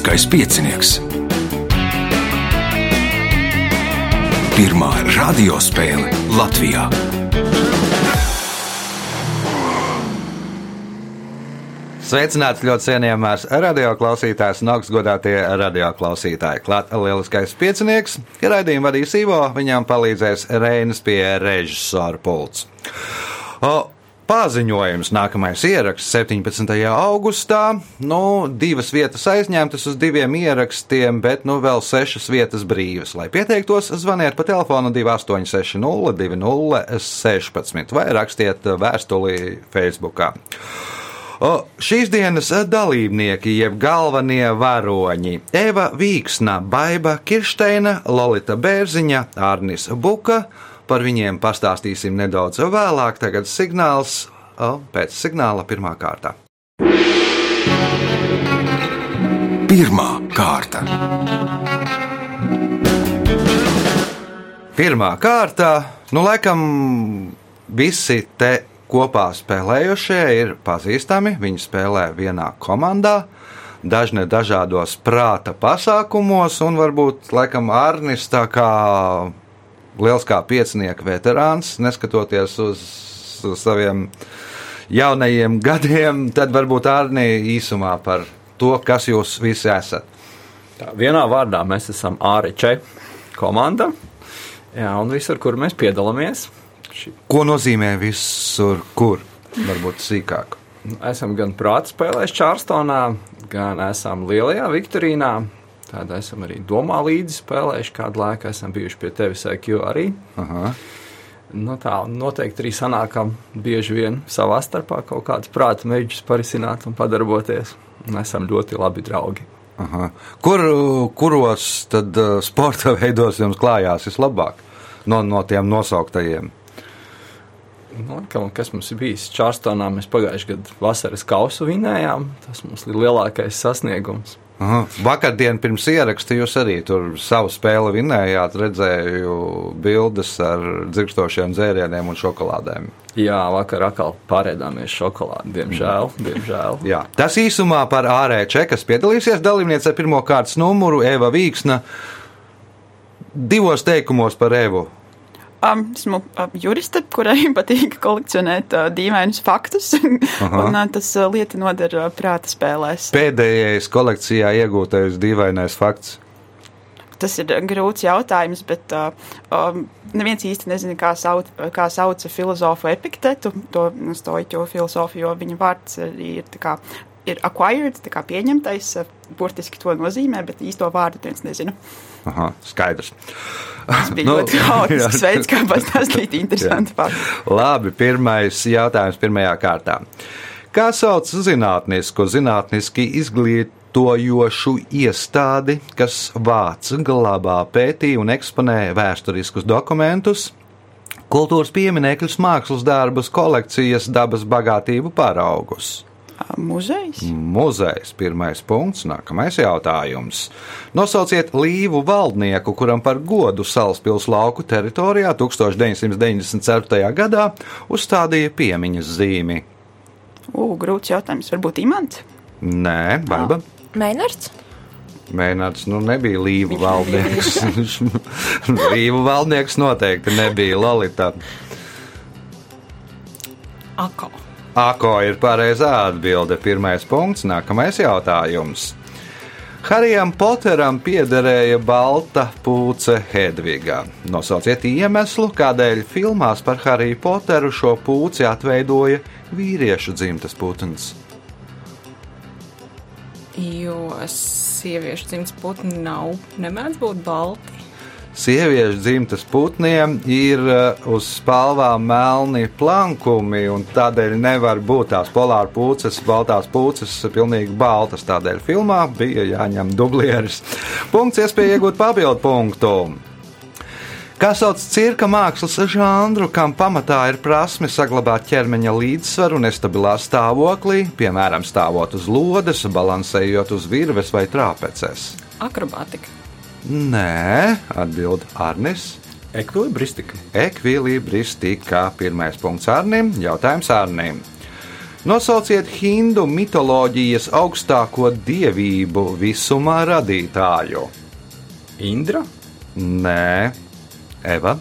Lieliskais piecinieks. Pirmā radiospēle Latvijā. Sveicināts ļoti cienījamās radioklausītājas un augstgadātie radioklausītāji. Klāt lieliskais piecinieks, ja raidījumu vadīs Ivo, viņam palīdzēs Reinas pie režisora pults. O, Paziņojums, nākamais ieraksts 17. augustā. Nu, divas vietas aizņemtas uz diviem ierakstiem, bet nu vēl sešas vietas brīvas. Lai pieteiktos, zvaniet pa telefonu 2860 2016 vai rakstiet vēstuli Facebook. O, šīs dienas dalībnieki, jeb galvenie varoņi - Eva Vīksna, Baiva Kirsteina, Lolita Bērziņa, Arnis Buka. Par viņiem pastāstīsim nedaudz vēlāk. Tagad signāls o, pēc signāla pirmā kārta. Pirmā kārta. Pirmā kārta, nu, laikam, visi te kopā spēlējušie ir pazīstami. Viņi spēlē vienā komandā, dažne dažādos prāta pasākumos, un varbūt laikam Arnis tā kā liels kā piecinieka veterāns, neskatoties uz, saviem jaunajiem gadiem, tad varbūt Arnī īsumā par to, kas jūs visi esat. Tā, vienā vārdā mēs esam ārēķe komanda, jā, un visur, kur mēs piedalāmies. Ko nozīmē visur, kur? Varbūt sīkāk. Esam gan prāta spēlēs Čārstonā, gan esam Lielajā Viktorīnā, Tādā esam arī domā līdzi spēlējuši kādu laiku, esam bijuši pie tevis IQ arī. Aha. Nu, tā noteikti arī sanākam bieži vien savā starpā kaut kādus prāta mēģinājums parisināt un padarboties. Un esam ļoti labi draugi. Aha. Kur, kuros tad uh, sporta veidos jums klājās vislabāk no, no tiem nosauktajiem? Nu, kas mums ir bijis? Čārstonā mēs pagājušajā gadā vasaras kausu vinējām. Tas mums ir lielākais sasniegums. Aha. Vakardien pirms ieraksta jūs arī tur savu spēli vinējāt, redzēju bildes ar dzirkstošiem dzērieniem un šokolādēm. Jā, vakar atkal pārēdāmies šokolādi, diemžēl. diemžēl. Jā. Tas īsumā par ārēju kas piedalīsies dalībniece ar pirmo kārtas numuru Eva Vīksna. Divos teikumos par Evu Um, esmu um, juriste, kurai patīk kolekcionēt uh, dīvainus faktus, un uh, tas uh, lieti noder uh, prāta spēlēs. Pēdējais kolekcijā iegūtais dīvainais fakts. Tas ir grūts jautājums, bet uh, um, neviens īsti nezina, kā, sauc, kā sauca filozofu epiktetu, to stoiķu filozofiju, jo viņa vārds ir, kā, ir acquired, tā kā pieņemtais, uh, burtiski to nozīmē, bet īsto vārdu viens nezina. Aha, skaidrs. Tas bija nu, ļoti haotisks veids, kā pastāstīt interesantu faktu. Labi, pirmais jautājums pirmajā kārtā. Kā sauc zinātnisku, zinātniski izglītojošu iestādi, kas vāc, glabā, pētī un eksponē vēsturiskus dokumentus, kultūras pieminekļus, mākslas darbus, kolekcijas, dabas bagātību paraugus? Muzejs. Muzejs. Pirmais punkts. Nākamais jautājums. Nosauciet līvu valdnieku, kuram par godu Salaspils lauku teritorijā 1994. gadā uzstādīja piemiņas zīmi. U, grūts jautājums. Varbūt imants? Nē, Baiba. Meinards. Mēnāts nu, nebija līvu valdnieks. līvu valdnieks noteikti nebija Lolita. Ako. Ako ir pareizā atbilde. Pirmais punkts, nākamais jautājums. Harijam Poteram piederēja balta pūce Hedvigā. Nosauciet iemeslu, kādēļ filmās par Hariju Poteru šo pūci atveidoja vīriešu dzimtas putns. Jo sieviešu dzimtas putni nav nemēdz būt balti sieviešu dzimtas putniem ir uh, uz spalvām melni plankumi, un tādēļ nevar būt tās polāra pūces, baltās pūces, pilnīgi baltas. Tādēļ filmā bija jāņem dublieris. Punkts, iespēja iegūt papildu punktu. Kā sauc cirka mākslas žanru, kam pamatā ir prasme saglabāt ķermeņa līdzsvaru nestabilā stāvoklī, piemēram, stāvot uz lodes, balansējot uz virves vai trāpeces? Akrobātika. Nē, atbild Arnis. Ekvilibristika. Ekvilibristika. Pirmais punkts Arnim. Jautājums Arnim. Nosauciet hindu mitoloģijas augstāko dievību visumā radītāju. Indra, Nē, Eva.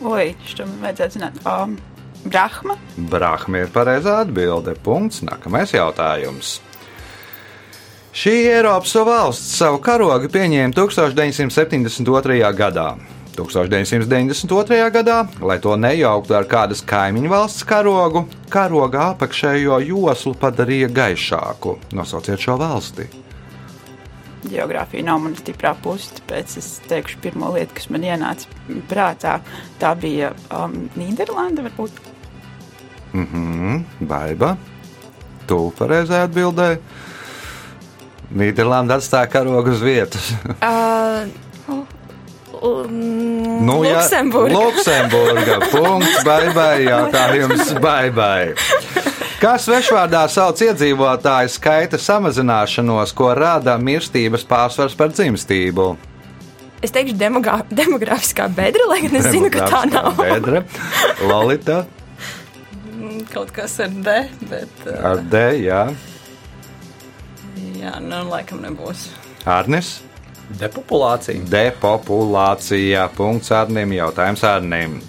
Oi, man vajadzētu zināt. Um, Brahma. Brahma ir pareizā atbilde. Punkts. Nākamais jautājums. Šī Eiropas valsts savu karogu pieņēma 1972. gadā. 1992. gadā, lai to nejauktu ar kādas kaimiņu valsts karogu, karoga apakšējo joslu padarīja gaišāku. Nosauciet šo valsti. Geogrāfija nav mana stiprā puse, tāpēc es teikšu, pirmo lietu, kas man ienāca prātā, tā bija um, Nīderlanda. Varbūt. Mhm, Baiba. Tu pareizā atbildēji. Nīderlanda atstāja karogu uz vietas. Uh, um, Nu, jā, Luksemburga. Luksemburga. Punkts, baibai, jautājums, baibai. Kā svešvārdā sauc iedzīvotāju skaita samazināšanos, ko rada mirstības pārsvars par dzimstību? Es teikšu, demogrā- demogrāfiskā bedra, lai gan es zinu, ka tā nav. Bedra, Lolita, Mm, Kaut kas ar D, bet. Uh, ar D, jā, jā, nu, laikam nebūs. Arnis, depopulācija. depopulācija, punkts Arnim, jautājums Arnim.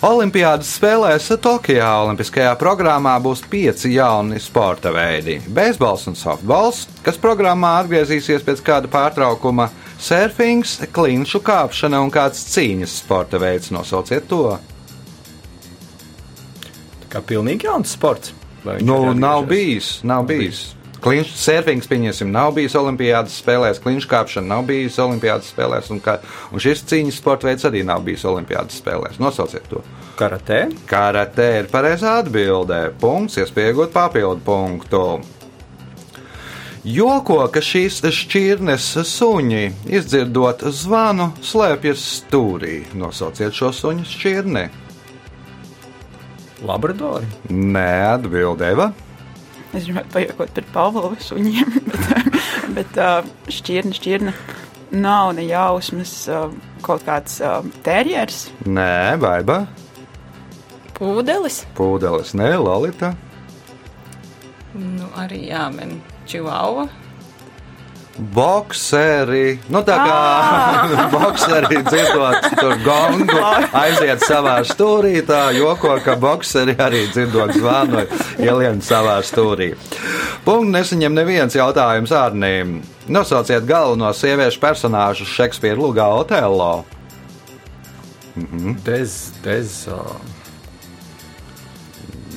Olimpiādas spēlēs Tokijā Olimpiskajā programmā būs pieci jauni sporta veidi - beisbols un softbols, kas programmā atgriezīsies pēc kāda pārtraukuma, surfings, klinšu kāpšana un kāds cīņas sporta veids. Nosauciet to! Tā kā pilnīgi jauns sports. Nu, nav bijis, nav bijis. Klinšu surfings, pieņemsim, nav bijis Olimpiādas spēlēs, klinšu kāpšana nav bijis Olimpiādas spēlēs, un, kā, un šis cīņas sporta veids arī nav bijis Olimpiādas spēlēs. Nosauciet to! Karatē. Karate ir pareizā atbildē. Punkts, iespējot papildu punktu. Joko, ka šīs šķirnes suņi, izdzirdot zvanu, slēpjas stūrī. Nosauciet šo suņu šķirni. Labradori. Nē, atbildēja. Es gribētu pajokot par Pāvila suņiem, bet, bet uh, šķirne, šķirne nav ne jausmas, uh, kaut kāds terjers. Nē, baiba. Pūdelis. Pūdelis, nē, Lalita. Nu, arī jāmin čivauva. Bokseri, nu tā kā bokseri dzirdot tur gongu, aiziet savā stūrī, tā joko, ka bokseri arī dzirdot zvanu, ielien savā stūrī. Punkts nesaņem neviens jautājums ārnīm. Nosauciet galveno sieviešu personāžu Šekspīra lugā Otello. Dez, dez, uh,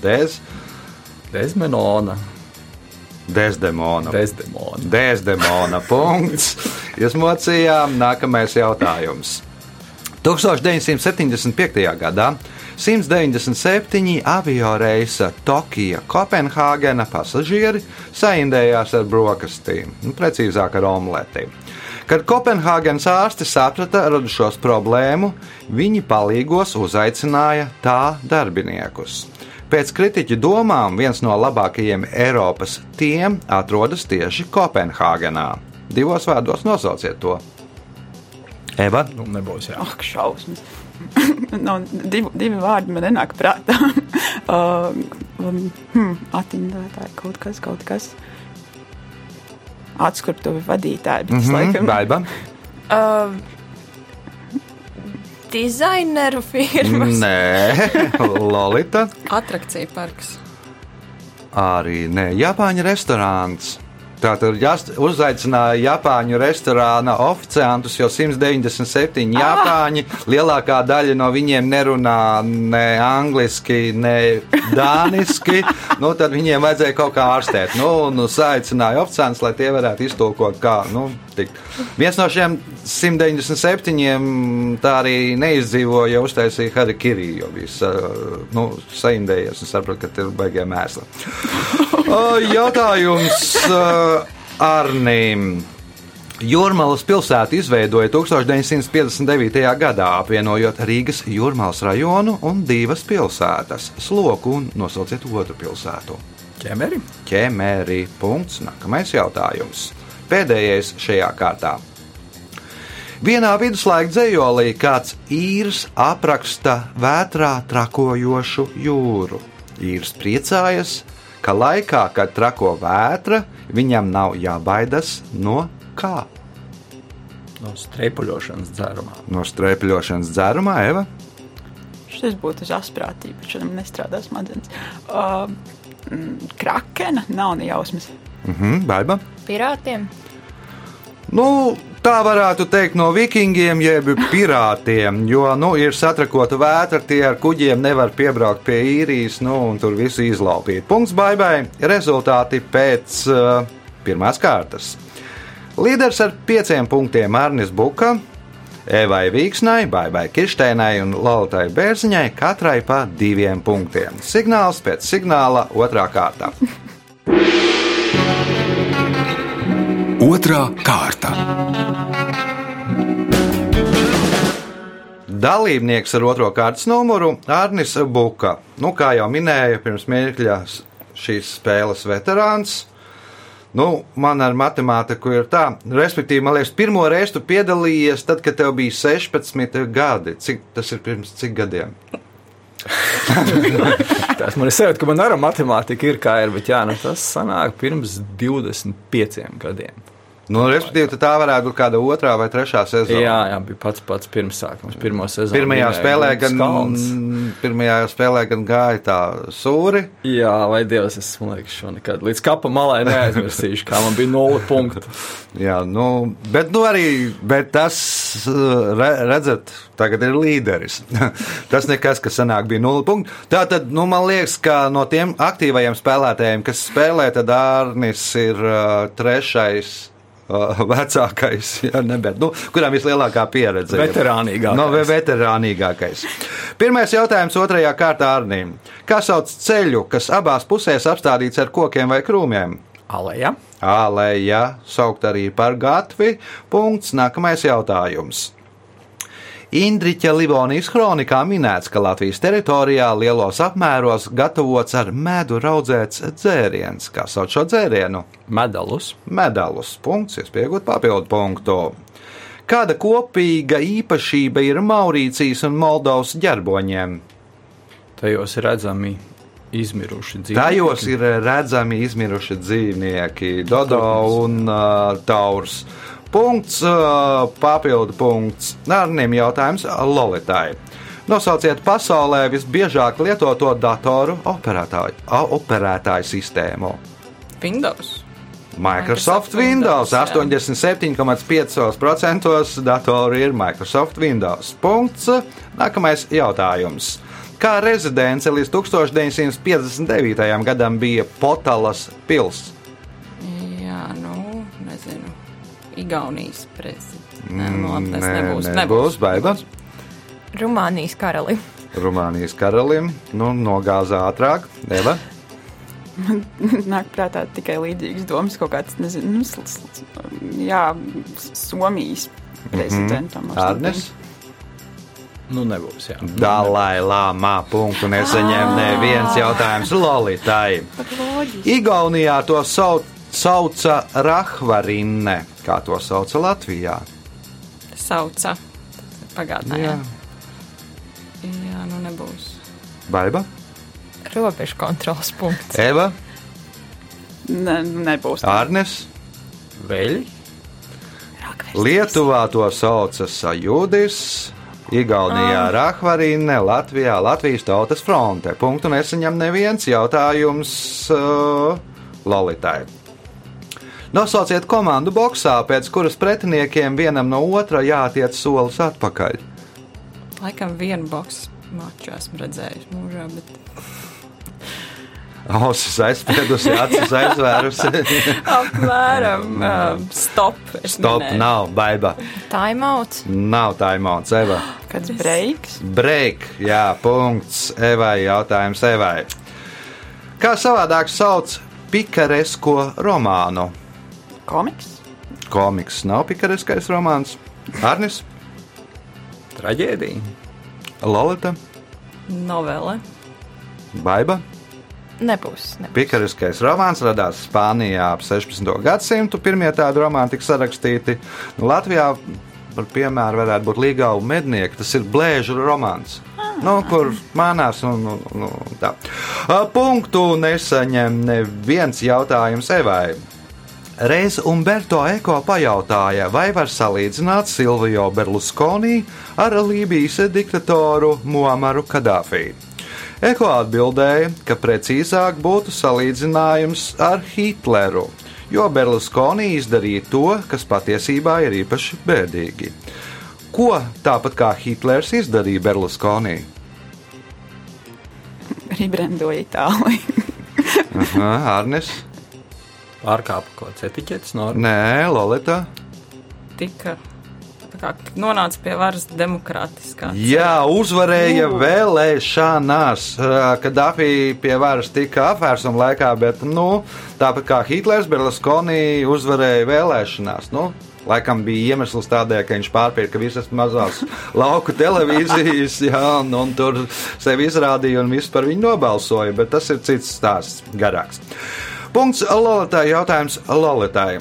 Dez, Dezmenona. Dezdemona. Dezdemona. Dēzdemona punkts. Iesmocījām. Nākamais jautājums. 1975. gadā 197 avio reisa Tokija, Kopenhāgena pasažieri saindējās ar brokastīm, nu, precīzāk ar omletēm. Kad Kopenhāgenes ārsti saprata radušos problēmu, viņi palīgos uzaicināja tā darbiniekus. Pēc kritiķu domām viens no labākajiem Eiropas tiem atrodas tieši Kopenhāgenā. Divos vārdos nosauciet to. Eva, Nu, nebūs jā. Ak, šausmas. no, divi, divi vārdi man nenāk prātā. uh, um, hmm, Atindētāji kaut kas, kaut kas. Atskurptuvi vadītāji, bet mm -hmm, laikam Baiba, Uh, dizaineru firmas. Nē, Lolita. Atrakcija parks. Arī nē, Japāņu restorāns. Tātad uzaicināja Japāņu restorāna oficiantus, jo 197 Japāņi, lielākā daļa no viņiem nerunā ne angliski, ne dāniski. Nu, tad viņiem vajadzēja kaut kā ārstēt. Nu, nu saicināja oficiantus, lai tie varētu iztulkot, kā. Nu, tikt. Viens no šiem 197 tā arī neizdzīvoja, ja uztaisīja Harikiri, jo bija sa, nu, saindējies un saprata, ka tur baigie mēsli. Jautājums Arnīm. Jūrmālas pilsētu izveidoja 1959. gadā, apvienojot Rīgas jūrmālas rajonu un divas pilsētas - Sloku un nosauciet otru pilsētu. Ķemeri. Ķemēri. Punkts. Nākamais jautājums. Pēdējais šajā kārtā. Vienā viduslaika dzējolī kāds īrs apraksta vētrā trakojošu jūru. īrs priecājas, ka laikā, kad trako vētra, viņam nav jābaidās no kā? No streipuļošanas dzērumā. No streipļošanas dzērumā, Eva. Šis būtu uz asprātību, šodien nestrādā smadzenes. Uh, krakena nav ne jausmas. Mhm, baiba. Pirātiem. Nu, tā varētu teikt no vikingiem, jeb pirātiem. Jo nu, ir satrakota vētra, tie ar kuģiem nevar piebraukt pie īrijas nu, un tur visu izlaupīt. Punkts baigai. Rezultāti pēc uh, pirmās kārtas. Līderis ar pieciem punktiem Arnis Buka, Evai Vīksnai, Baibai Kirsteinai un Lautai Bērziņai katrai pa diviem punktiem. Signāls pēc signāla otrā kārta. Otra kārta. Dalībnieks ar otro kārtas numuru Arnis Buka. Nu, kā jau minēju, pirms mirkļa šīs spēles veterāns. Nu, man ar matemātiku ir tā, respektīvi, man liekas, pirmo reizi tu piedalījies tad, kad tev bija 16 gadi. Cik, tas ir pirms cik gadiem? Tas man ir sajūta, ka man arī matemātika ir kā ir, bet jā, nu, tas sanāk pirms 25 gadiem. Nu, respektīvi, tā varētu būt kāda otrā vai trešā sezona. Jā, jā, bija pats pats pirmsākums, pirmo sezonu. Pirmajā spēlē, gan, Kalns. pirmajā spēlē gan gāja tā sūri. Jā, vai Dievs, es man liekas, šo nekad līdz kapa malai neaizmirsīšu, kā man bija nulle punktu. Jā, nu, bet, nu arī bet tas, uh, re, redzat, tagad ir līderis. tas nekas, kas senāk bija nulle punkti. Tā tad, nu, man liekas, ka no tiem aktīvajiem spēlētājiem, kas spēlē, tad Ārnis ir uh, trešais. Uh, Vecākais, ja, ne, bet, nu, kurām vislielākā pieredze. ir. Veterānīgākais. No, ve- veterānīgākais. Pirmais jautājums otrajā kārtā Arnīm. Kā sauc ceļu, kas abās pusēs apstādīts ar kokiem vai krūmiem? Aleja. Ālēja, saukt arī par gatvi. Punkts. Nākamais jautājums. Indriča Livonijas kronikā minēts, ka Latvijas teritorijā lielos apmēros gatavots ar medu raudzēts dzēriens. Kā sauc šo dzērienu? Medalus. Medalus. Punkts, iespējot papildu punktu. Kāda kopīga īpašība ir Maurīcijas un Moldovas ģerboņiem? Tajos ir redzami izmiruši dzīvnieki. Tajos ir redzami izmiruši dzīvnieki, Dodo un uh, Taurs. Punkts, papildu punkts. Nārniem jautājums Lolitai. Nosauciet pasaulē visbiežāk lietoto datoru operētāju, operētāju sistēmu. Windows. Microsoft Microsoft Windows Windows, jā. 87,5% datoru ir Microsoft Windows. Punkts. Nākamais jautājums. Kā rezidence līdz 1959. gadam bija Potalas pils? Igaunijas prezidents. Nē, nu, labi, tas Nē, nebūs. nebūs, Baiba. Rumānijas karalim. Rumānijas karalim, nu, nogāza ātrāk. Eva. Nāk prātā tikai līdzīgas domas, kaut kāds, nezinu, nu, sl- sl- jā, Somijas prezidentam. Mhm. Arnes. Nu, nebūs. Jā. Dalai Lama. Punktu nesaņem neviens jautājums Lolitai. Igaunijā to sauc, sauca Rahvarinne. Kā to sauca Latvijā? Sauca. Pagātnē. Jā. Jā. nu nebūs. Baiba, Robežu kontrols punkts. Eva, Ne, nebūs. Arnes. Veļi. Lietuvā to sauca Sajūdis, Igaunijā Rahvarīne, Latvijā Latvijas Tautas fronte. Punktu nesaņem neviens jautājums uh, Lolitai. Nosauciet komandu boxā, pēc kuras pretiniekiem vienam no otra jātiec solis atpakaļ. Laikam vienu boxu maču esmu redzējis mūžā, bet Ausis aizspiedusi, acis aizvērusi. apmēram um, stop. Stop, minēju. nav baiba. Taimauts. Nav taimauts, Eva. Kāds breiks? Break, jā, punkts Evai. Jautājums Evai. Kā savādāk sauc pikaresko romānu? Komiks? Komiks nav pikareskais romāns. Arnis, Traģēdija. Lolita, Novele. Baiba. Nebūs. nebūs. Pikareskais romāns radās Spānijā ap 16. gadsimtu. Pirmie tādi romāni tika sarakstīti Latvijā. Par piemēru varētu būt Līgau mednieki. Tas ir blēžu romāns. nu, kur mānās un, un, un, un tā. Punktu nesaņem neviens jautājums Evai. Reiz Umberto Eko pajautāja, vai var salīdzināt Silvio Berlusconi ar Lībijas diktatoru Muamaru Kadāfī. Eko atbildēja, ka precīzāk būtu salīdzinājums ar Hitleru, jo Berlusconi izdarīja to, kas patiesībā ir īpaši bēdīgi. Ko tāpat kā Hitlers izdarīja Berlusconi? Ribrendoja Itāliju. Aha, Arnes? Pārkāpa kaut kāds etiķetes normas. Nē, Lolita. Tika tā kā nonāca pie varas demokrātiskā. Jā, uzvarēja vēlēšanās, kad Dafī pie varas tika apvērsuma laikā, bet nu, tāpat kā Hitlers, Berlusconi uzvarēja vēlēšanās. Nu, Laikam bija iemesls tādēļ, ka viņš pārpirka visas mazās lauku televīzijas, jā, un, un tur sevi izrādīja un viss par viņu nobalsoja. Bet tas ir cits stāsts, garāks. Punkts Lolitai. Jautājums Lolitai.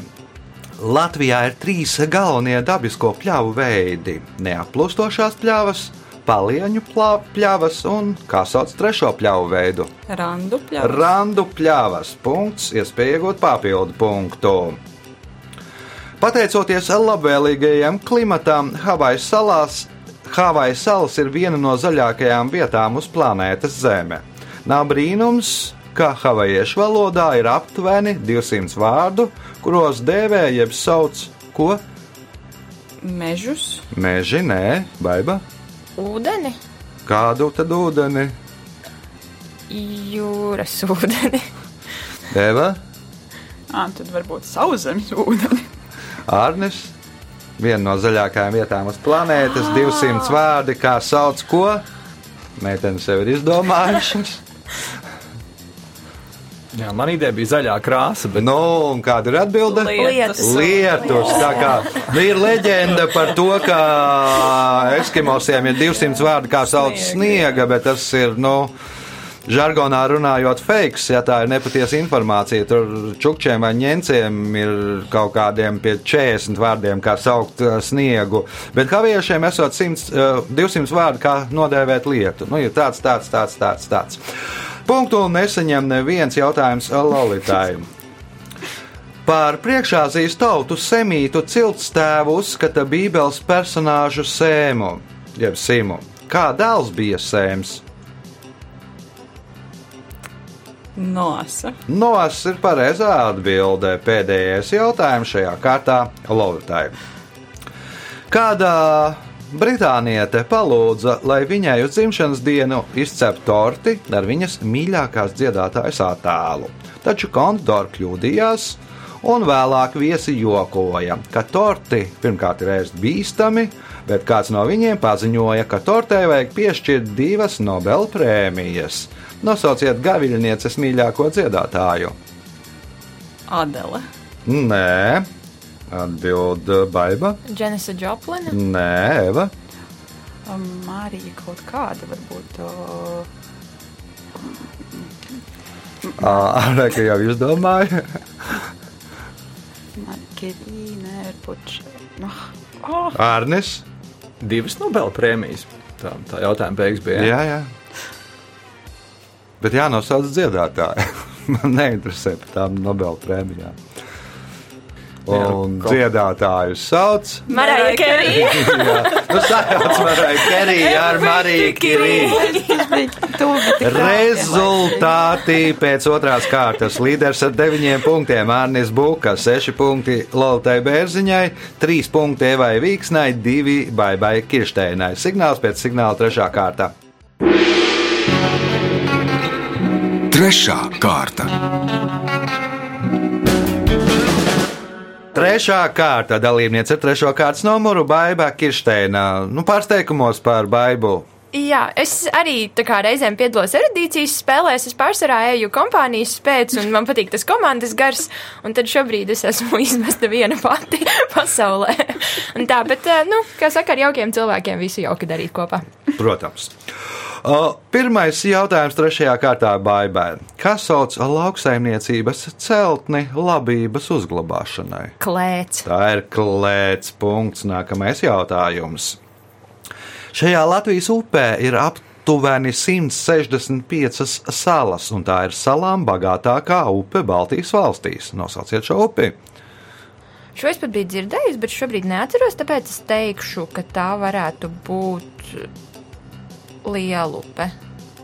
Latvijā ir trīs galvenie dabisko pļāvu veidi - neaplūstošās pļavas, palieņu pļavas un, kā sauc trešo pļāvu veidu, Randu pļaujas. randu pļavas. Punkts, iespēja iegūt papildu punktu. Pateicoties labvēlīgajam klimatam, Havaju salās, Havaju salas ir viena no zaļākajām vietām uz planētas Zeme. Nav brīnums, ka havajiešu valodā ir aptuveni 200 vārdu, kuros dēvē jeb sauc ko? Mežus. Meži, nē, baiba. Ūdeni, Kādu tad ūdeni? jūras ūdeni. Deva, À, tad varbūt sauszemes ūdeni. Arnis. Viena no zaļākajām vietām uz planētas, 200 vārdi, kā sauc ko? Meitenes sev ir izdomājušas. Jā, man ideja bija zaļā krāsa, bet Nu, un kāda ir atbilde? Lietus. Lietus. Tā kā nu, ir leģenda par to, ka eskimosiem ir 200 vārdi, kā sauc sniega, bet tas ir, nu, žargonā runājot, fakes, ja tā ir nepatiesa informācija. Tur čukčiem vai ņemciem ir kaut kādiem pie 40 vārdiem, kā saukt uh, sniegu. Bet kaviešiem esot 100, uh, 200 vārdi, kā nodēvēt lietu. Nu, ir tāds, tāds, tāds, tāds. tāds. Punktu nesaņem neviens jautājums Lolitai. Par priekšāzijas tautu semītu ciltstēvu uzskata Bībeles personāžu sēmu, jeb simu. Kā dēls bija sēms? Nosa. Nos ir pareizā atbildē. Pēdējais jautājums šajā kārtā Lolitai. Kādā Britāniete palūdza, lai viņai uz dzimšanas dienu izceptu torti ar viņas mīļākās dziedātājas attēlu. Taču kondori kļūdījās, un vēlāk viesi jokoja, ka torti pirmkārt ir ēst bīstami, bet kāds no viņiem paziņoja, ka tortei vajag piešķirt divas Nobel prēmijas. Nosauciet gaviļnieces mīļāko dziedātāju. Adele. Nē, atbild Baiba. Dženisa Joplina. Nē, Eva. Um, Mārija kaut kāda varbūt. Uh, Ārā, ka jau izdomāju. Kirīna, varbūt. No, oh, Ārnis. divas Nobel prēmijas. Tā, tā jautājuma beigas bija. Jā, jā. Bet jānosauc dziedātāji. Man neinteresē par tām Nobel prēmijām. Un Jā, ko- dziedātāju sauc. Marija Kerija. Nu sajauc Mariju Keriju ar Mariju Kiriju. Rezultāti pēc otrās kārtas. Līderis ar deviņiem punktiem Arnis Buka, seši punkti Lolitai Bērziņai, trīs punkti Evai Vīksnai, divi Baibai Kirsteinai. Signāls pēc signāla trešā kārta. Trešā kārta. Trešā kārta dalībniece ar trešo kārtas numuru Baiba Kirsteina. Nu, pārsteigumos par Baibu. Jā, es arī kā reizēm piedalos erudīcijas spēlēs. Es pārsvarā eju kompānijas pēc, un man patīk tas komandas gars. Un tad šobrīd es esmu izmesta viena pati pasaulē. Un tā, bet, eh, nu, kā saka, ar jaukiem cilvēkiem visu jauki darīt kopā. Protams. O, Pirmais jautājums trešajā kārtā Baibai. Kas sauc lauksaimniecības celtni labības uzglabāšanai? Klēts. Tā ir klēts punkts. Nākamais jautājums. Šajā Latvijas upē ir ap, aptuveni 165 salas, un tā ir salām bagātākā upe Baltijas valstīs. Nosauciet šo upi. Šo es pat biju dzirdējusi, bet šobrīd neatceros, tāpēc es teikšu, ka tā varētu būt lielupe.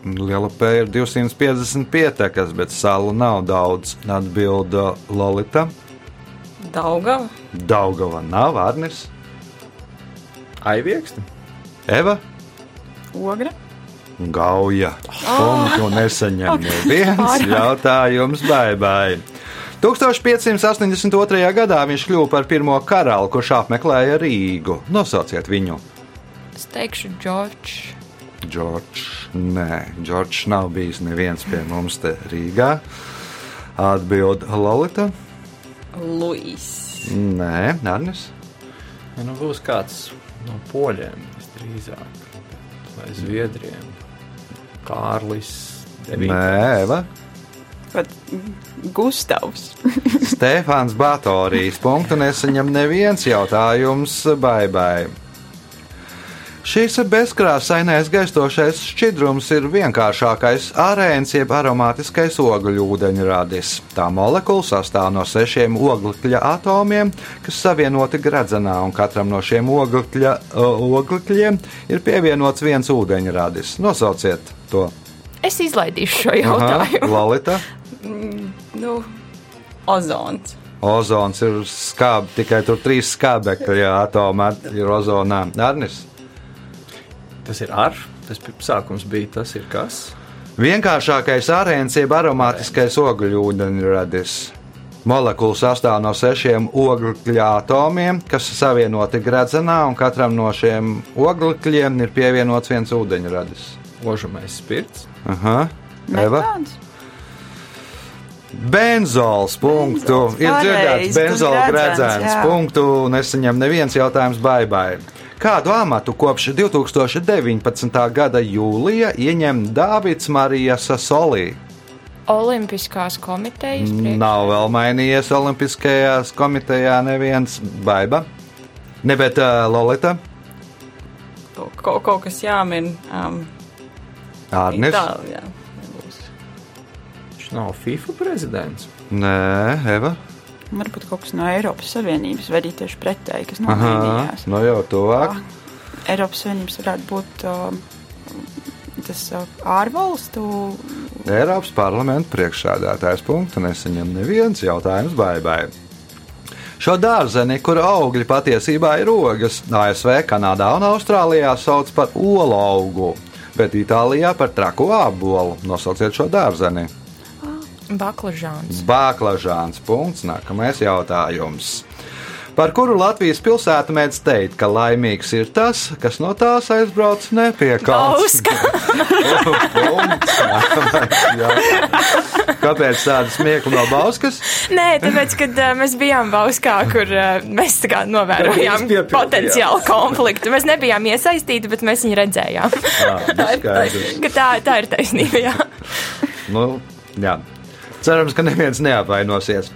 Lielupē ir 250 pietekas, bet salu nav daudz. Atbilda Lolita. Daugava. Daugava nav Arnis, Aivieksti. Eva. Ogra. Gauja. Punktu nesaņem neviens jautājums, baibai. 1582. gadā viņš kļuva par pirmo karali, kurš apmeklēja Rīgu. Nosauciet viņu. Es teikšu, Džordžs. Džordžs. Nē, Džordžs nav bijis neviens pie mums te Rīgā. Atbild Lolita. Luīs. Nē, Arnis. Ja nu būs kāds no poļiem, visdrīzāk, vai zviedriem. Kārlis. Nē. Pat Gustavs. Stefāns Batorijas. Punktu nesaņem neviens jautājums baibai. Šīs bezkrāsainais gaistošais šķidrums ir vienkāršākais arēns, jeb aromātiskais ogļūdeņradis. Tā molekula sastāv no sešiem oglekļa atomiem, kas savienoti gredzenā, un katram no šiem oglekļa, oglekļiem ir pievienots viens ūdeņradis. Nosauciet to! Es izlaidīšu šo jautājumu. Lalita. Nu, ozons. Ozons ir skābi, tikai tur trīs skābekļa atomi ir ozonā. Arnis. Tas ir ar. Tas sākums bija tas, ir kas. Vienkāršākais arēns jeb aromātiskais ogļūdeņradis. Molekula sastāv no sešiem oglekļa atomiem, kas savienoti gredzenā, un katram no šiem oglekļiem ir pievienots viens ūdeņradis. Ožamais spirts. Aha, Eva. Metāns. Benzols punktu. Benzols, Ir dzirdēts, benzola gredzens, punktu. Nesaņem neviens jautājums baibai. Kādu amatu kopš 2019. gada jūlija ieņem Dāvids Marijas Sasolī? Olimpiskās komitejas priekš. Nav vēl mainījies Olimpiskajās komitejā neviens baiba. Ne, bet uh, Lolita, Kaut, kaut, kas jāmin. Um, Arnis. tā, jā. Viņš nav FIFA prezidents. Nē, Eva. Varbūt kaut kas no Eiropas Savienības, vai arī tieši pretēji, kas nomainījās. nu jau tuvāk. Eiropas Savienības varētu būt uh, tas uh, ārvalstu. Eiropas parlamenta priekšsādātājs punktu nesaņem neviens jautājums baibai. Šo dārzeni, kura augļi patiesībā ir ogas, ASV, Kanādā un Austrālijā sauc par olu augu, bet Itālijā par traku ābolu. Nosauciet šo dārzeni. Baklažāns. Bāklažāns. Punkts. Nākamais jautājums. Par kuru Latvijas pilsētu mēdz teikt, ka laimīgs ir tas, kas no tās aizbrauc nepiekāpts? Kāpēc tāda smiekla no Bauskas? Nē, tāpēc, kad uh, mēs bijām Bauskā, kur uh, mēs tā kā novērojām potenciālu konfliktu. Mēs nebijām iesaistīti, bet mēs viņu redzējām. Jā, skaidrs. Ka tā, tā ir taisnība. Jā. Nu, jā. Cerams, ka neviens neapvainosies.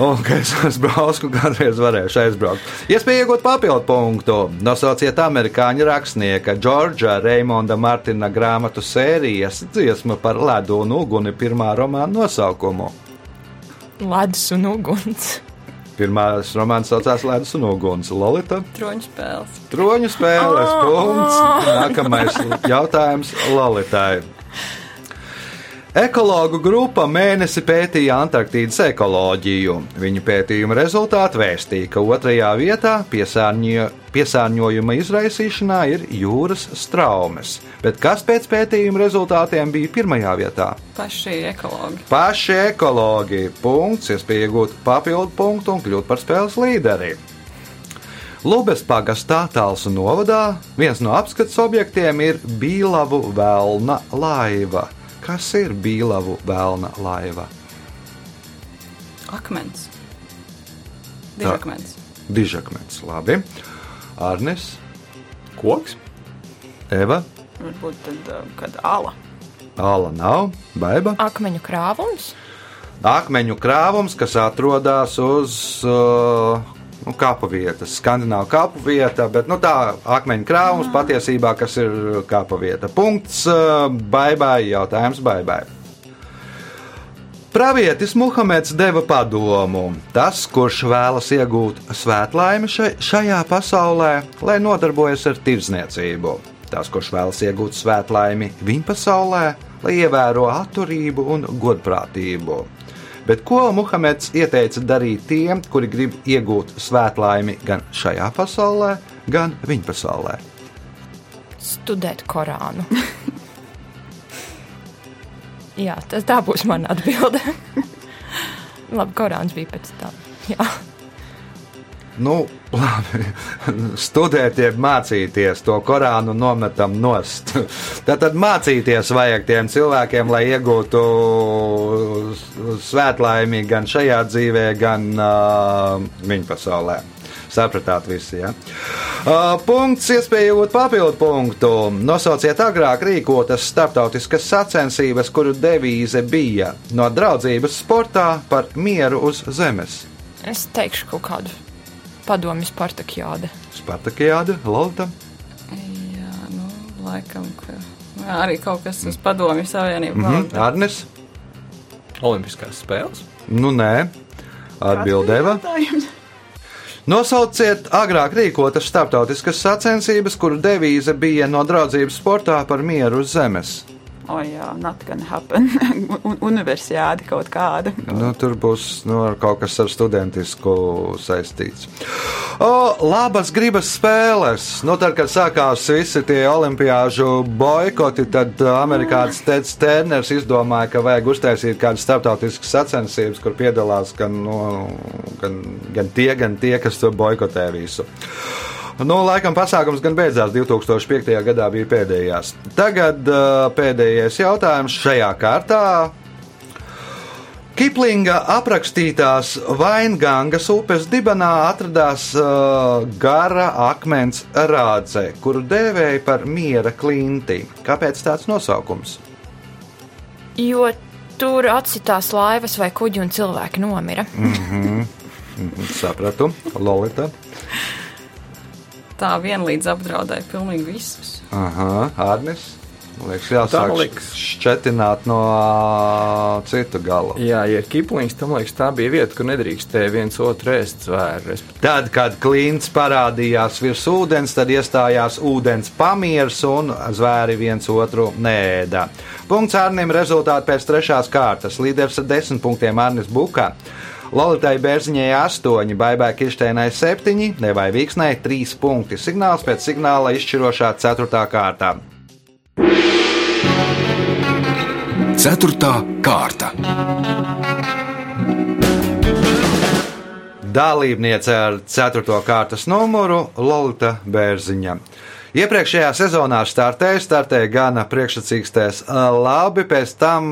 Un ka es uz Bausku kādreiz varēšu aizbraukt. Iespēja iegūt papildu punktu. Nosauciet amerikāņu rakstnieka Džordža Reimonda Martina grāmatu sērijas dziesmu par ledu un uguni pirmā romāna nosaukumu. Ledus un uguns. Pirmās romāns saucās Ledus un Uguns. Lolita, Troņu spēles. troņu spēles punkts. Nākamais jautājums Lolitai. Ekologu grupa mēnesi pētīja Antarktīdas ekoloģiju. Viņu pētījuma rezultāti vēstīja, ka otrajā vietā piesārņo, piesārņojuma izraisīšanā ir jūras straumes. Bet kas pēc pētījuma rezultātiem bija pirmajā vietā? Paši ekologi. Paši ekologi. Punkts, iespēja iegūt papildu punktu un kļūt par spēles līderi. Lubes pagastā Tālsu novadā viens no apskates objektiem ir Bīlavu vēlna laiva. Kas ir Bīlavu vēlna laiva? Akmens. Tā. Dižakmens. Dižakmens, labi. Arnis, Koks. Eva, Varbūt tad uh, kad ala. Ala nav, Baiba. Akmeņu krāvums. Akmeņu krāvums, kas atrodas uz uh, nu, kapu vietas, skandināvu kapu vieta, bet nu, tā akmeņu krāvums patiesībā, kas ir kapu vieta. Punkts, baibai, jautājums baibai. Pravietis Muhameds deva padomu. Tas, kurš vēlas iegūt svētlaimi šajā pasaulē, lai nodarbojas ar tirdzniecību. Tas, kurš vēlas iegūt svētlaimi viņa pasaulē, lai ievēro atturību un godprātību. Bet ko Muhameds ieteica darīt tiem, kuri grib iegūt svētlaimi gan šajā pasaulē, gan viņa pasaulē? Studēt Korānu. Jā, tas tā būs mana atbilde. Labi, Korāns bija pēc tam. Jā. Nu, labi, studēt, jeb mācīties to Korānu nometam nost. Tad, tad mācīties vajag tiem cilvēkiem, lai iegūtu svētlaimi gan šajā dzīvē, gan uh, viņa pasaulē. Sapratāt, visi. Ja? Uh, punkts, iespēja iegūt papildu punktu. Nosauciet agrāk rīkotas starptautiskas sacensības, kuru devīze bija no draudzības sportā par mieru uz zemes. Es teikšu kaut kādu padomju Spartakijāde. Spartakijāde, Lorita. Jā, nu, laikam, ka arī kaut kas uz padomju savienību. Mm -hmm. Arnes? Olimpiskās spēles? Nu, nē. Atbildēja. Nosauciet agrāk rīkotas starptautiskas sacensības, kuru devīze bija no draudzības sportā par mieru uz zemes. Oh, jā, not gonna happen. Un, universiādi kaut kāda. Nu, tur būs nu, kaut kas ar studentisku saistīts. O, labas gribas spēles. Nu, tad, kad sākās visi tie olimpiāžu boikoti, tad amerikānis Teds Terners izdomāja, ka vajag uztaisīt kādas starptautiskas sacensības, kur piedalās gan, nu, gan, gan tie, gan tie, kas to boikotē visu. Nu, laikam pasākums gan beidzās 2005. gadā, bija pēdējās. Tagad uh, pēdējais jautājums šajā kārtā. Kiplinga aprakstītās Vaingangas upes dibenā atradās uh, gara akmens rādze, kuru dēvēja par miera klinti. Kāpēc tāds nosaukums? Jo tur atsitās laivas vai kuģi un cilvēki nomira. Mm -hmm. Sapratu, Lolita tā vienlīdz apdraudēja pilnīgi visus. Aha, Arnis. Liekas, jāsāk liekas. šķetināt no uh, citu gala. Jā, ja ir kiplings, tam liekas, tā bija vieta, kur nedrīkstēja viens otru ēst zvēru. Tad, kad klints parādījās virs ūdens, tad iestājās ūdens pamieris un zvēri viens otru nēda. Punkts Arnim rezultāti pēc trešās kārtas. Līderis ar desmit punktiem Arnis Bukā. Lolitai Bērziņai 8, Baibai Kirsteinai 7, Nevai Vīksnai 3 punkti. Signāls pēc signāla izšķirošā 4. kārtā. 4. kārta. Dalībniece ar 4. kārtas numuru Lolita Bērziņa. Iepriekšējā sezonā startēja, startēja gana priekšsacīkstēs labi, pēc tam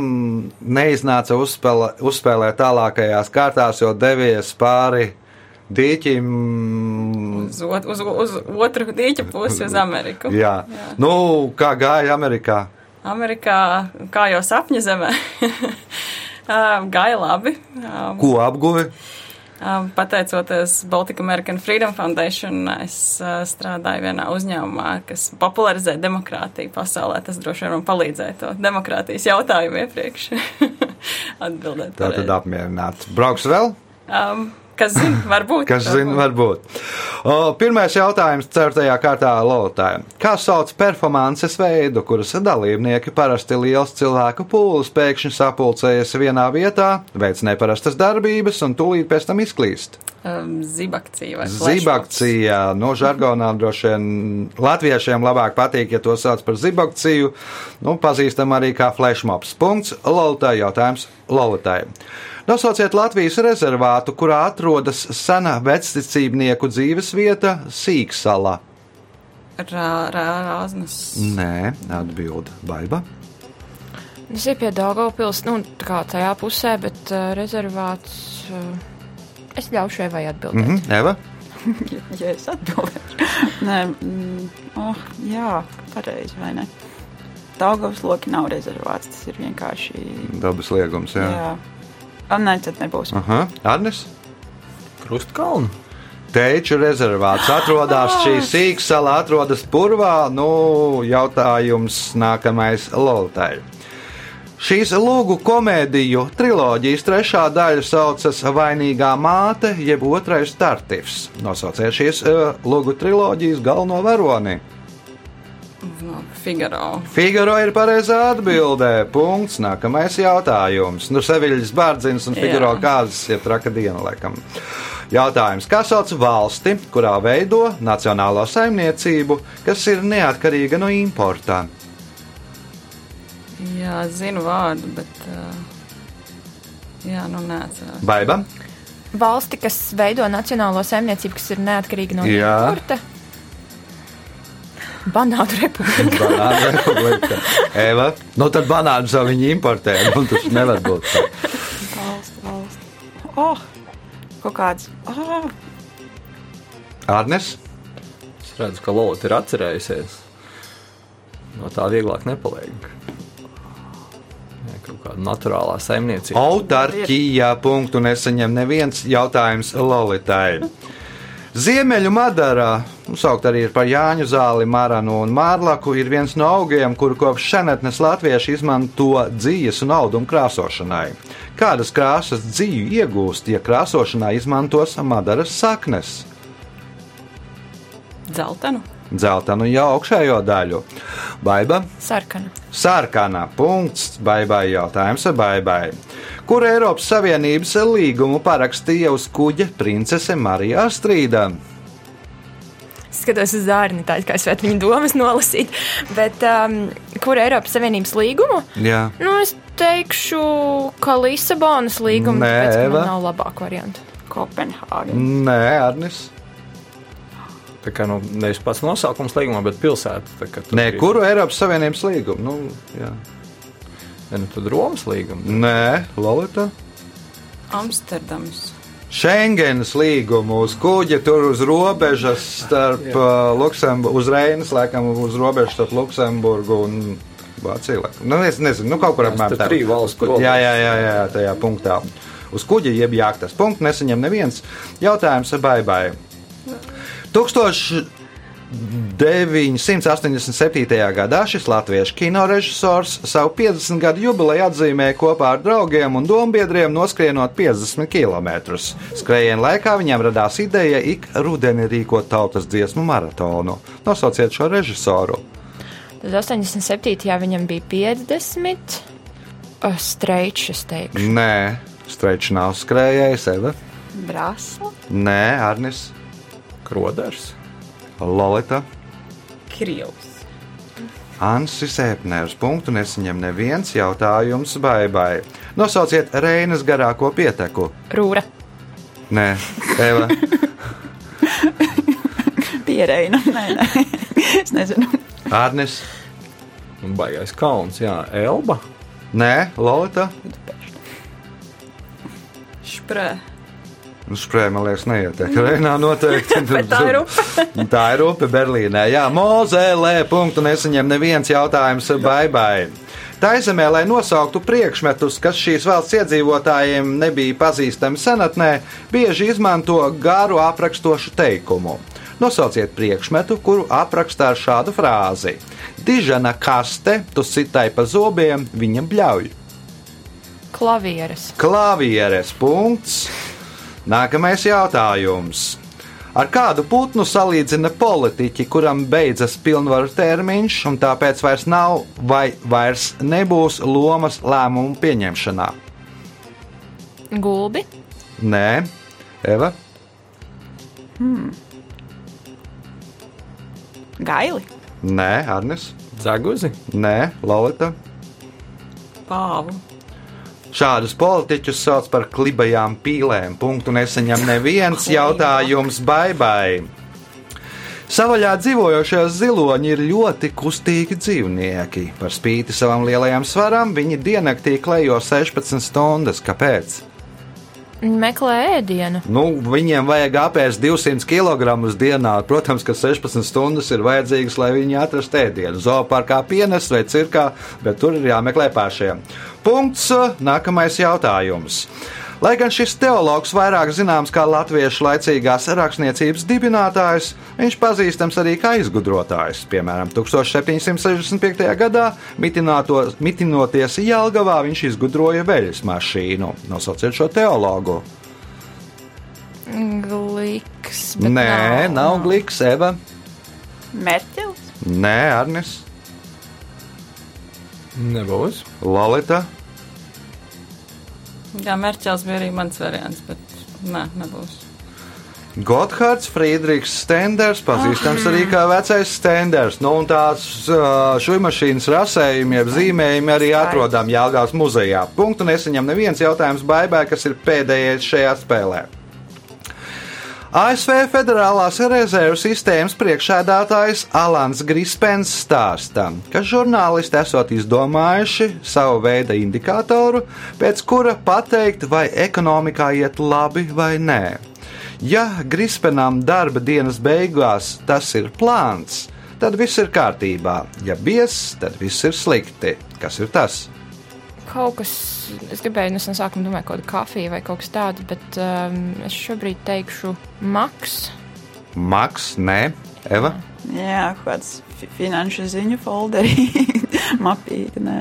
neiznāca uzspēlē, uzspēlēt tālākajās kārtās, jo devies pāri dīķim. Uz, ot, uz, uz otru dīķa pusi, uz Ameriku. Jā. Jā. Nu, kā gāja Amerikā? Amerikā, kā jau sapņa zemē, gāja labi. Ko apguvi? Pateicoties Baltic American Freedom Foundation, es strādāju vienā uzņēmumā, kas popularizē demokrātiju pasaulē. Tas droši vien man palīdzēja to demokrātijas jautājumu iepriekš atbildēt. Tā tad apmierināts. Brauks vēl? Um, Kas zina, varbūt. Kas zina, varbūt. Pirmais jautājums ceturtajā kārtā Lotājai. Kā sauc performances veidu, kuras dalībnieki parasti liels cilvēku pūlis pēkšņi sapulcējas vienā vietā, veic neparastas darbības un tūlīt pēc tam izklīst? Um, zibakcija zibakcija. No žargonā droši vien latviešiem labāk patīk, ja to sauc par zibakciju. Nu, pazīstam arī kā flashmobs. Punkts. Lolitai jautājums Lolitai. Nosauciet Latvijas rezervātu, kurā atrodas sena vecticībnieku dzīves vieta Sīksala. Rāznas. Nē, atbild Baiba. Tas ir pie Daugavpils, nu, tā kā tajā pusē, bet uh, rezervāts. Uh, es ļaušu Evai atbildēt. Mm -hmm, Eva? ja, ja es atbildēšu. Nē, mm, oh, jā, pareizi, vai ne? Daugavas loki nav rezervāts, tas ir vienkārši. Dabas liegums, jā. jā. Nē, tad nebūs. Aha, Arnes? Krustkalnu. Teču rezervāts atrodas šī sīksala, atrodas purvā. Nu, jautājums nākamais Lolitai. Šīs lūgu komēdiju triloģijas trešā daļa saucas Vainīgā māte, jeb otrais startifs. Nosauciet šīs uh, lūgu triloģijas galveno varoni. Figaro. Figaro ir pareizā atbildē. Punkts. Nākamais jautājums. Nu, Seviļas bārdziņas un Figaro kāzas ir traka diena, laikam. Jautājums. Kā sauc valsti, kurā veido nacionālo saimniecību, kas ir neatkarīga no importa? Jā, zinu vārdu, bet. Uh, jā, nu neatceros. Baiba? Valsti, kas veido nacionālo saimniecību, kas ir neatkarīga no Jā. importa. Banānu republika. Banāna republika. Eva? Nu, tad banānus jau viņi importē. Nu, tas nevar būt. tā. Valsts, valsts. Oh, kaut kāds. Oh, Arnes? Es redzu, ka Lorija ir atcerējusies. No tā vieglāk nepaliek. Kaut kāda naturālā saimniecība. Autarkijā punktu nesaņem neviens jautājums Lolitai. Ziemeļu Madarā, saukt arī par Jāņu zāli, Maranu un Mārlaku, ir viens no augiem, kuru kopš senatnes latvieši izmanto dzīves un audumu krāsošanai. Kādas krāsas dzīvi iegūst, ja krāsošanā izmantos Madaras saknes? Dzeltenu. Dzeltenu jau augšējo daļu. Baiba? Sarkana. Sarkanā punkts, baigai jautājums baigai. Kur Eiropas Savienības līgumu parakstīja uz kuģa princese Marija Astrīda? Es skatos uz zārni, tā kā es varētu viņa domas nolasīt. Bet um, kur Eiropas Savienības līgumu? Jā, Nu, es teikšu, ka Lisabonas līguma Nē, tāpēc, ka nav labāka varianta. Kopenhāga. nē, Arnis. Tā kā nu, nevis pats nosaukums līgumā, bet pilsēta. Nē, ir- kuru Eiropas Savienības līgumu? Nu, jā. Ja, nu, tad Romas līguma. nē, Lolita. Amsterdams. Schengenas līgumu uz kuģa tur uz robežas starp uh, Luksemburgu, uz Reinas, laikam, uz robežas starp Luksemburgu un Vāciju. laikam. Nu, es nezinu, nu, kaut kur apmēram triju valstu Uz kuģa- Jā, jā, jā, jā, tajā punktā. Uz kuģa jeb jāktas punkts nesaņem neviens jautājums baibai. 1987. gadā šis latviešu kinorežisors savu 50 gadu jubileju atzīmēja kopā ar draugiem un dombiedriem noskrienot 50 km. Skrējiena laikā viņam radās ideja ik rudeni rīkot tautas dziesmu maratonu. Nosauciet šo režisoru. Tad 87. viņam bija 50. Uh, Streičs, es teikšu. Nē, Streičs nav skrējējis, Eva. Brāzla. Nē, Arnis, Kroders. Lolita. Krievs. Ansis Epners. Punktu nesaņem neviens jautājums baibai. Nosauciet Reinas garāko pieteku. Rūra. Nē, Eva. Pierēna. Nē, nē. es nezinu. Arnis. Un baigais kauns, jā, Elba. Nē, Lorita. Šprē. Nu, Sprēja, man liekas, neietiek. Reinā noteikti. Bet tā ir upe. tā ir upe Berlīnē. Jā, Mozelē. Punktu nesaņem neviens jautājums baibai. Tā izemē, lai nosauktu priekšmetus, kas šīs valsts iedzīvotājiem nebija pazīstami senatnē, bieži izmanto garu aprakstošu teikumu. Nosauciet priekšmetu, kuru aprakstā ar šādu frāzi: Dižana kaste, tu sitai pa zobiem, viņa bļauj. Klavieres. Klavieres punkts. Nākamais jautājums. Ar kādu putnu salīdzina politiķi, kuram beidzas pilnvaru termiņš, un tāpēc vairs nav vai vairs nebūs lomas lēmumu pieņemšanā? Gulbi. Nē, Eva. Gaili. Nē, Arnis. Zaguzi. Nē, Lorita. Pāvu. Šādus politiķus sauc par klibajām pīlēm. Punktu nesaņem neviens jautājums baibai. Savaļā dzīvojošie ziloņi ir ļoti kustīgi dzīvnieki. Par spīti savam lielajam svaram, viņi diennaktī klejo 16 stundas. Kāpēc? Meklē ēdienu. Nu, viņiem vajag apēst 200 kg dienā. Protams, ka 16 stundas ir vajadzīgas, lai viņi atrastu ēdienu. Zoopārkā pienes vai cirkā, bet tur ir jāmeklē pašiem. Punkts. Nākamais jautājums. Lai gan šis teologs vairāk zināms kā latviešu laicīgās rakstniecības dibinātājs, viņš pazīstams arī kā izgudrotājs. Piemēram, 1765. gadā mitinoties Jelgavā, viņš izgudroja veļas mašīnu. Nosauciet šo teologu. Gliks. Nē, nav gliks, Eva. Merķels. Nē, Arnis, Nebūs. Lalita. Jā, Merķels bija arī mans variants, bet nē, nebūs. Gotthārds Friedrichs Stenders, pazīstams arī kā vecais Stenders. Nu, un tās šūmašīnas rasējumi, jeb zīmējumi arī atrodam Jālgās muzejā. Punktu nesaņem neviens jautājums Baibai, kas ir pēdējais šajā spēlē. ASV Federālās rezerves sistēmas priekšsēdētājs Alans Grispens stāsta, ka žurnālisti esot izdomājuši savu veidu indikātoru, pēc kura pateikt, vai ekonomikā iet labi vai nē. Ja Grispenam darba dienas beigās tas ir plāns, tad viss ir kārtībā. Ja biezs, tad viss ir slikti. Kas ir tas? Kaut kas, es gribēju no sākuma domāt, kaut kāda kafija vai kaut kas tāds, bet um, es šobrīd teikšu maks. Maks, nē, Eva. Jā, kaut kāds fi- finanšu ziņu folderi. Mapīti, nē.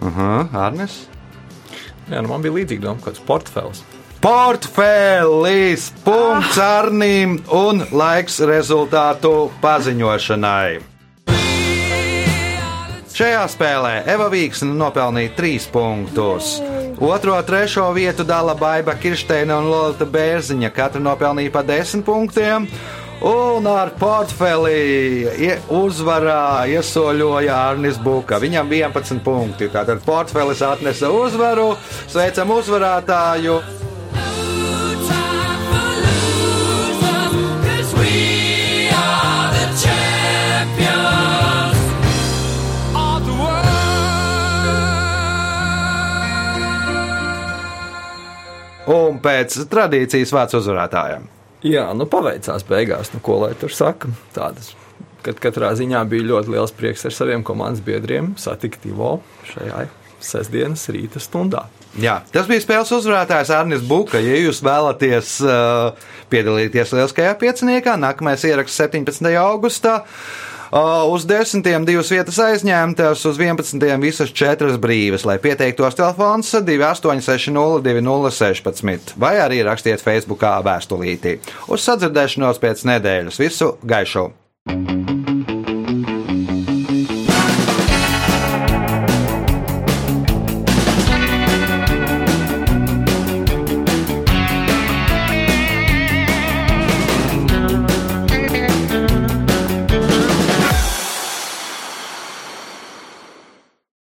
Uh -huh, Arnes. Jā, nu man bija līdzīga doma, kāds portfels. Portfēlis, punkts Arnīm un laiks rezultātu paziņošanai. Šajā spēlē Eva Vīksne nopelnīja 3 punktus. Otro un trešo vietu dala Baiva Kirsteina un Lorita Bērziņa. Katra nopelnīja pa 10 punktiem. Un ar portfeli uzvarā iesoļoja Arnis Buka. Viņam 11 punkti. Tātad portfelis atnesa uzvaru. Sveicam uzvarētāju! Un pēc tradīcijas vārds uzvarētājiem. Jā, nu paveicās beigās, nu ko lai tur saka. Tādas, kad katrā ziņā bija ļoti liels prieks ar saviem komandas biedriem satikt Ivo šajā sestdienas rīta stundā. Jā, tas bija spēles uzvarētājs Arnis Buka. Ja jūs vēlaties uh, piedalīties lieliskajā pieciniekā, nākamais ieraksts 17. augustā. Uh, uz desmitiem divas vietas aizņemtas, uz 11. visas četras brīvas, lai pieteiktos telefons 2860 2016 vai arī rakstiet Facebookā vēstulītī. Uz sadzirdēšanos pēc nedēļas. Visu gaišu!